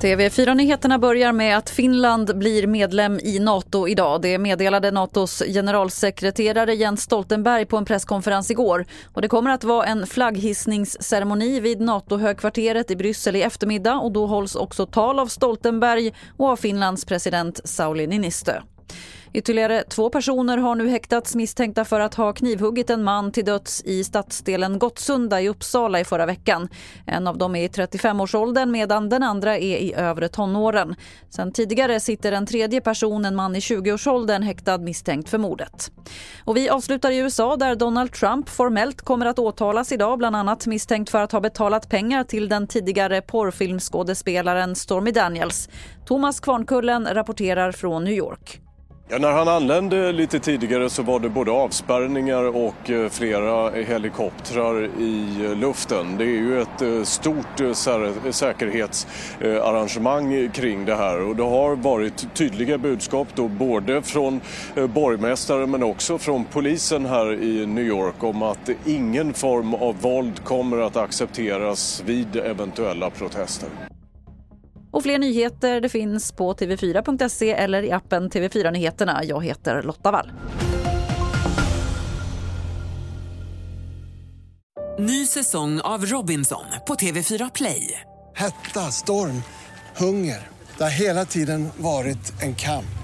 TV4-nyheterna börjar med att Finland blir medlem i Nato idag. Det meddelade Natos generalsekreterare Jens Stoltenberg på en presskonferens igår. Och det kommer att vara en flagghissningsceremoni vid NATO-högkvarteret i Bryssel i eftermiddag och då hålls också tal av Stoltenberg och av Finlands president Sauli Niinistö. Ytterligare två personer har nu häktats misstänkta för att ha knivhuggit en man till döds i stadsdelen Gottsunda i Uppsala i förra veckan. En av dem är i 35-årsåldern medan den andra är i övre tonåren. Sen tidigare sitter en tredje person, en man i 20-årsåldern, häktad misstänkt för mordet. Och vi avslutar i USA där Donald Trump formellt kommer att åtalas idag bland annat misstänkt för att ha betalat pengar till den tidigare porrfilmskådespelaren Stormy Daniels. Thomas Kvarnkullen rapporterar från New York. Ja, när han anlände lite tidigare så var det både avspärrningar och eh, flera helikoptrar i eh, luften. Det är ju ett eh, stort säkerhetsarrangemang kring det här och det har varit tydliga budskap då både från borgmästaren men också från polisen här i New York om att ingen form av våld kommer att accepteras vid eventuella protester. Och fler nyheter det finns på tv4.se eller i appen TV4 Nyheterna. Jag heter Lotta Wall. Ny säsong av Robinson på TV4 Play. Hetta, storm, hunger. Det har hela tiden varit en kamp.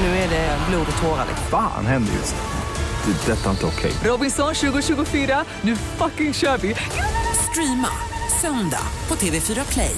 Nu är det blod och tårar. Fan händer just nu. Det. är Detta är inte okej. Robinson 2024, nu fucking kör vi! Streama söndag på TV4 Play.